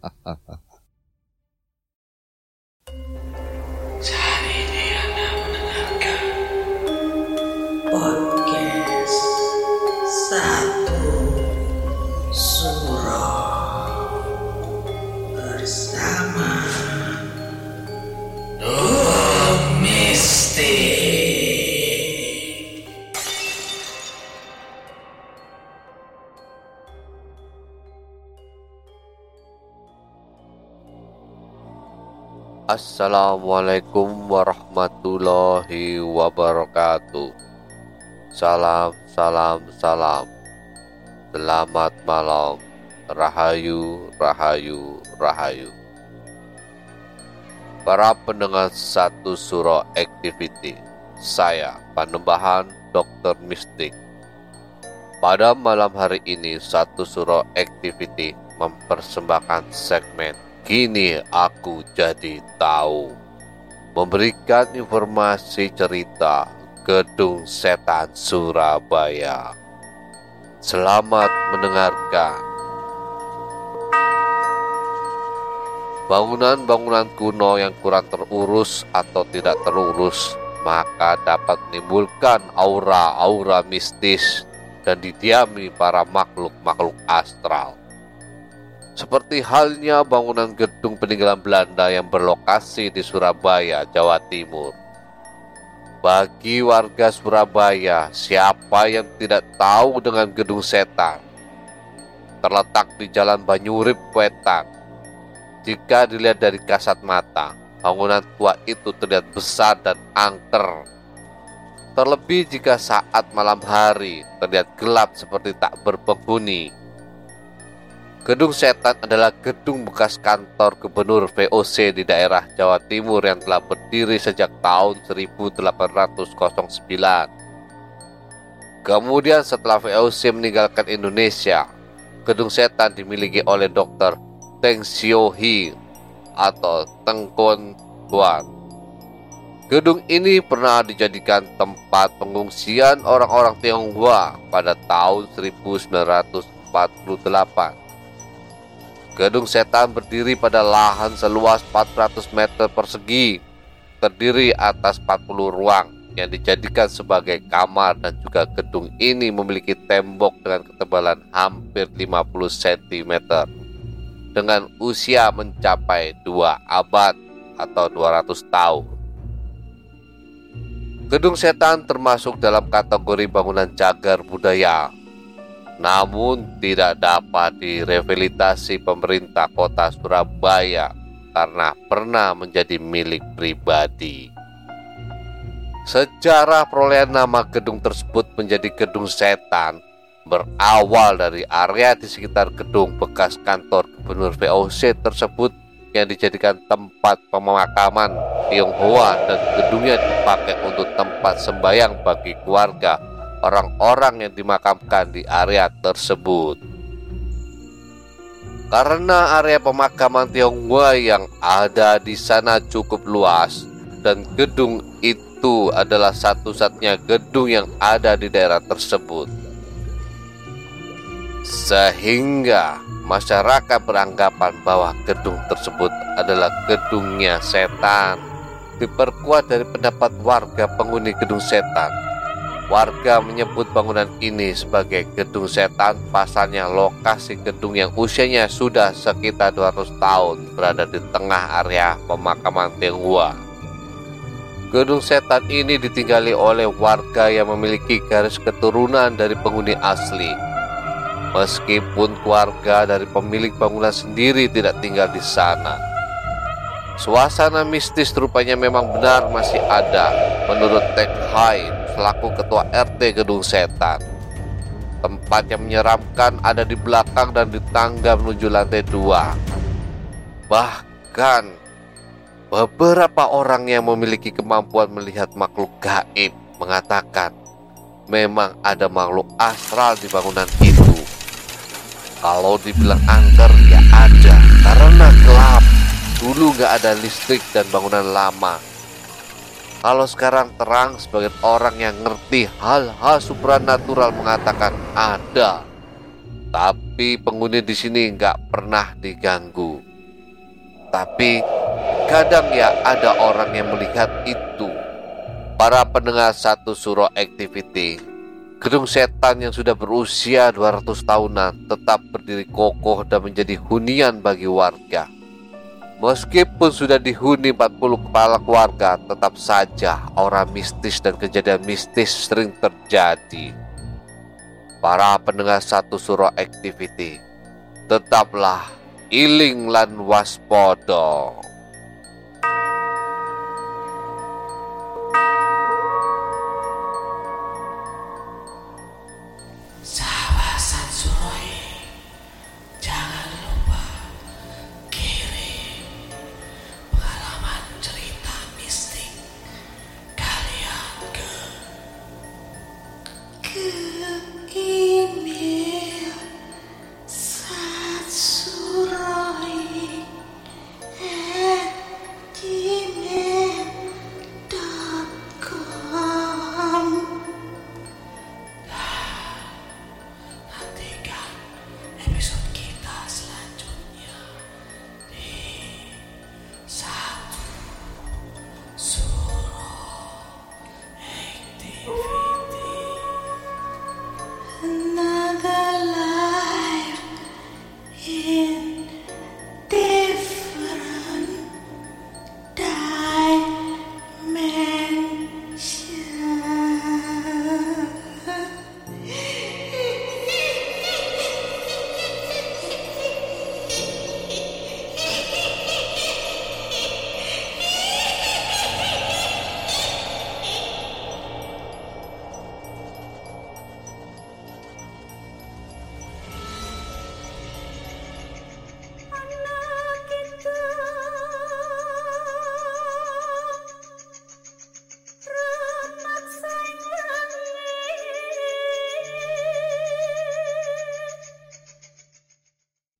Assalamualaikum warahmatullahi wabarakatuh. Salam, salam, salam. Selamat malam. Rahayu, rahayu, rahayu. Para pendengar satu surah activity, saya Panembahan Dr. Mistik. Pada malam hari ini, satu surah activity mempersembahkan segmen Kini aku jadi tahu. Memberikan informasi cerita Gedung Setan Surabaya. Selamat mendengarkan. Bangunan-bangunan kuno yang kurang terurus atau tidak terurus maka dapat menimbulkan aura-aura mistis dan didiami para makhluk-makhluk astral. Seperti halnya bangunan gedung peninggalan Belanda yang berlokasi di Surabaya, Jawa Timur. Bagi warga Surabaya, siapa yang tidak tahu dengan gedung setan? Terletak di Jalan Banyurip, Wetan. Jika dilihat dari kasat mata, bangunan tua itu terlihat besar dan angker. Terlebih jika saat malam hari terlihat gelap seperti tak berpenghuni. Gedung Setan adalah gedung bekas kantor gubernur VOC di daerah Jawa Timur yang telah berdiri sejak tahun 1809. Kemudian setelah VOC meninggalkan Indonesia, Gedung Setan dimiliki oleh Dr. Teng Xiao Hi atau Tengkon Tuan. Gedung ini pernah dijadikan tempat pengungsian orang-orang Tionghoa pada tahun 1948. Gedung setan berdiri pada lahan seluas 400 meter persegi, terdiri atas 40 ruang yang dijadikan sebagai kamar dan juga gedung ini memiliki tembok dengan ketebalan hampir 50 cm dengan usia mencapai 2 abad atau 200 tahun. Gedung setan termasuk dalam kategori bangunan cagar budaya namun tidak dapat direhabilitasi pemerintah kota Surabaya karena pernah menjadi milik pribadi. Sejarah perolehan nama gedung tersebut menjadi gedung setan berawal dari area di sekitar gedung bekas kantor gubernur VOC tersebut yang dijadikan tempat pemakaman Tionghoa dan gedungnya dipakai untuk tempat sembayang bagi keluarga orang-orang yang dimakamkan di area tersebut. Karena area pemakaman Tionghoa yang ada di sana cukup luas dan gedung itu adalah satu-satunya gedung yang ada di daerah tersebut. Sehingga masyarakat beranggapan bahwa gedung tersebut adalah gedungnya setan. Diperkuat dari pendapat warga penghuni gedung setan Warga menyebut bangunan ini sebagai gedung setan pasalnya lokasi gedung yang usianya sudah sekitar 200 tahun berada di tengah area pemakaman Tionghoa. Gedung setan ini ditinggali oleh warga yang memiliki garis keturunan dari penghuni asli. Meskipun keluarga dari pemilik bangunan sendiri tidak tinggal di sana. Suasana mistis rupanya memang benar masih ada menurut Tek Hai selaku ketua RT Gedung Setan. Tempat yang menyeramkan ada di belakang dan di tangga menuju lantai dua. Bahkan beberapa orang yang memiliki kemampuan melihat makhluk gaib mengatakan memang ada makhluk astral di bangunan itu. Kalau dibilang angker ya ada karena gelap. Dulu gak ada listrik dan bangunan lama kalau sekarang terang sebagai orang yang ngerti hal-hal supranatural mengatakan ada. Tapi penghuni di sini nggak pernah diganggu. Tapi kadang ya ada orang yang melihat itu. Para pendengar satu suro activity, gedung setan yang sudah berusia 200 tahunan tetap berdiri kokoh dan menjadi hunian bagi warga. Meskipun sudah dihuni 40 kepala keluarga, tetap saja aura mistis dan kejadian mistis sering terjadi. Para pendengar satu surah activity, tetaplah iling lan waspodo.